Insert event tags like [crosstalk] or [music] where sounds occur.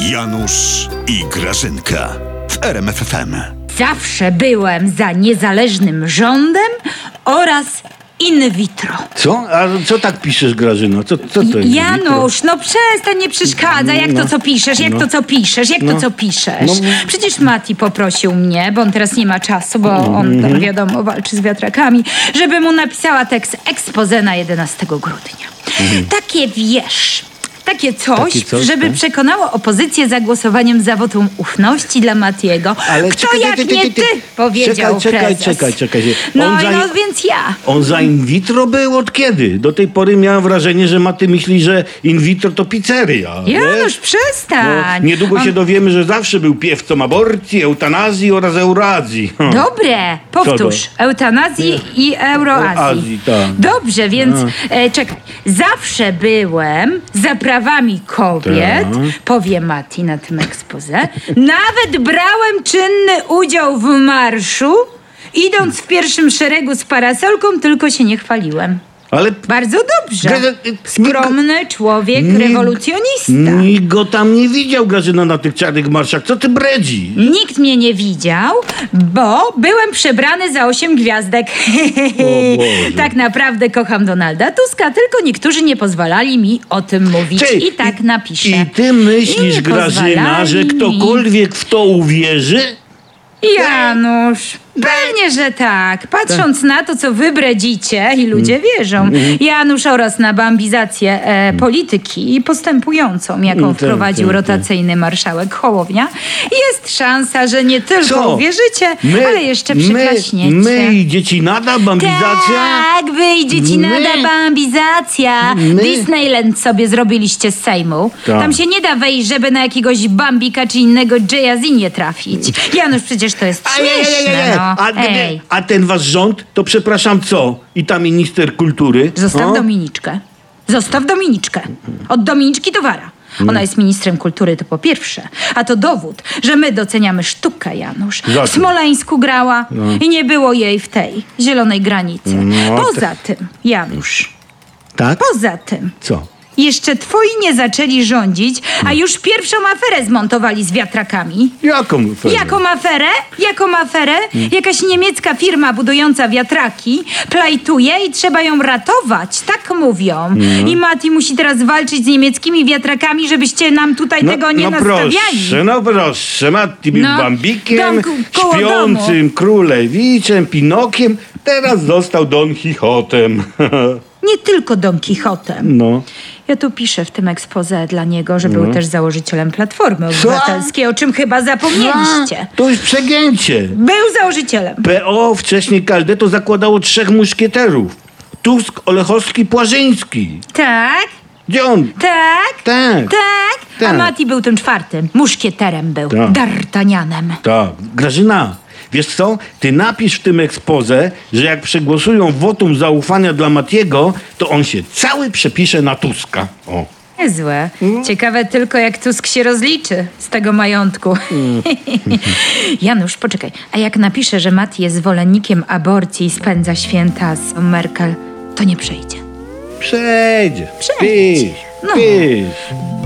Janusz i Grażynka w RMFFM. Zawsze byłem za niezależnym rządem oraz in vitro. Co? A co tak piszesz, Grażyno? Co, co to jest? Janusz, no przestań, nie przeszkadza. Jak to, co piszesz, jak No. to, co piszesz, jak No. to, co piszesz. No. Przecież Mati poprosił mnie, bo on teraz nie ma czasu, bo on Mhm. tam, wiadomo, walczy z wiatrakami, żeby mu napisała tekst expose na 11 grudnia. Takie wiesz... Takie coś. Takie coś, żeby tak? przekonało opozycję za głosowaniem za wotum ufności dla Matiego. Kto czekaj, jak nie ty, powiedział Czekaj, czekaj, czekaj, czekaj. No, za- no więc ja. On za in vitro był od kiedy? Do tej pory miałem wrażenie, że Maty myśli, że in vitro to pizzeria. Janusz, wiesz? No, przestań. niedługo On- się dowiemy, że zawsze był piewcą aborcji, eutanazji oraz eurazji. Hm. Dobre, powtórz. Eutanazji i euroazji. Azji, tak. Dobrze, więc e, czekaj. Zawsze byłem za prawami kobiet, Tak. powie Mati na tym ekspoze. Nawet brałem czynny udział w marszu, idąc w pierwszym szeregu z parasolką, tylko się nie chwaliłem. Ale Bardzo dobrze. Skromny człowiek, Nikt- rewolucjonista. nikt go tam nie widział, Grażyna, na tych czarnych marszach. Co ty bredzi? Nikt mnie nie widział, bo byłem przebrany za osiem gwiazdek. [laughs] Tak naprawdę kocham Donalda Tuska, tylko niektórzy nie pozwalali mi o tym mówić. Ty, I tak napiszę. I ty myślisz, I Grażyna, że ktokolwiek w to uwierzy? Janusz, pewnie, że tak. Patrząc na to, co wy bredzicie i ludzie Mm. wierzą. Janusz oraz na bambizację e, polityki postępującą, jaką Mm, tak, wprowadził tak, tak. rotacyjny marszałek Hołownia, jest szansa, że nie tylko Co? uwierzycie, ale jeszcze przyklaśniecie. My, my i dzieci nada, bambizacja? Tak, wy i dzieci My? nada bambizacja. My? Disneyland sobie zrobiliście z Sejmu. Tak. Tam się nie da wejść, żeby na jakiegoś Bambika czy innego Jay-Z nie trafić. Janusz, przecież to jest śmieszne, no. A, Ej, a ten wasz rząd, to przepraszam co? I ta minister kultury? zostaw O? Dominiczkę. Zostaw Dominiczkę. Od Dominiczki to wara. Ona jest ministrem kultury, to po pierwsze. A to dowód, że my doceniamy sztukę, Janusz. W? Smoleńsku grała i nie było jej w tej zielonej granicy. No, Poza tym, Janusz, Tak? poza tym, Co? Jeszcze twoi nie zaczęli rządzić, a już pierwszą aferę zmontowali z wiatrakami. Jaką aferę? Jaką aferę? Jaką aferę? Jakaś niemiecka firma budująca wiatraki plajtuje i trzeba ją ratować, tak mówią. I Mati musi teraz walczyć z niemieckimi wiatrakami, żebyście nam tutaj tego nie no nastawiali. proszę, no proszę, Matti był No, Bambikiem, dom ku- koło śpiącym królewiczem, Pinokiem, teraz został Don Quixotem. [laughs] Nie tylko Don Quixotem. no. Ja tu piszę w tym expose dla niego, że był też założycielem Platformy Obywatelskiej, o czym chyba zapomnieliście. To już przegięcie. Był założycielem. PO, wcześniej KLD, to zakładało trzech muszkieterów. Tusk, Olechowski, Płażyński. Tak? Gdzie on? Tak? Tak. Tak? A Tak. Mati był tym czwartym. Muszkieterem był. Tak. D'Artagnanem. Tak. Grażyna, wiesz co? Ty napisz w tym ekspoze, że jak przegłosują wotum zaufania dla Matiego, to on się cały przepisze na Tuska. O. Niezłe. Ciekawe tylko, jak Tusk się rozliczy z tego majątku. [laughs] Janusz, poczekaj. A jak napiszę, że Mati jest zwolennikiem aborcji i spędza święta z Merkel, to nie przejdzie. Przejdzie. Przejdzie. Pisz, No. pisz.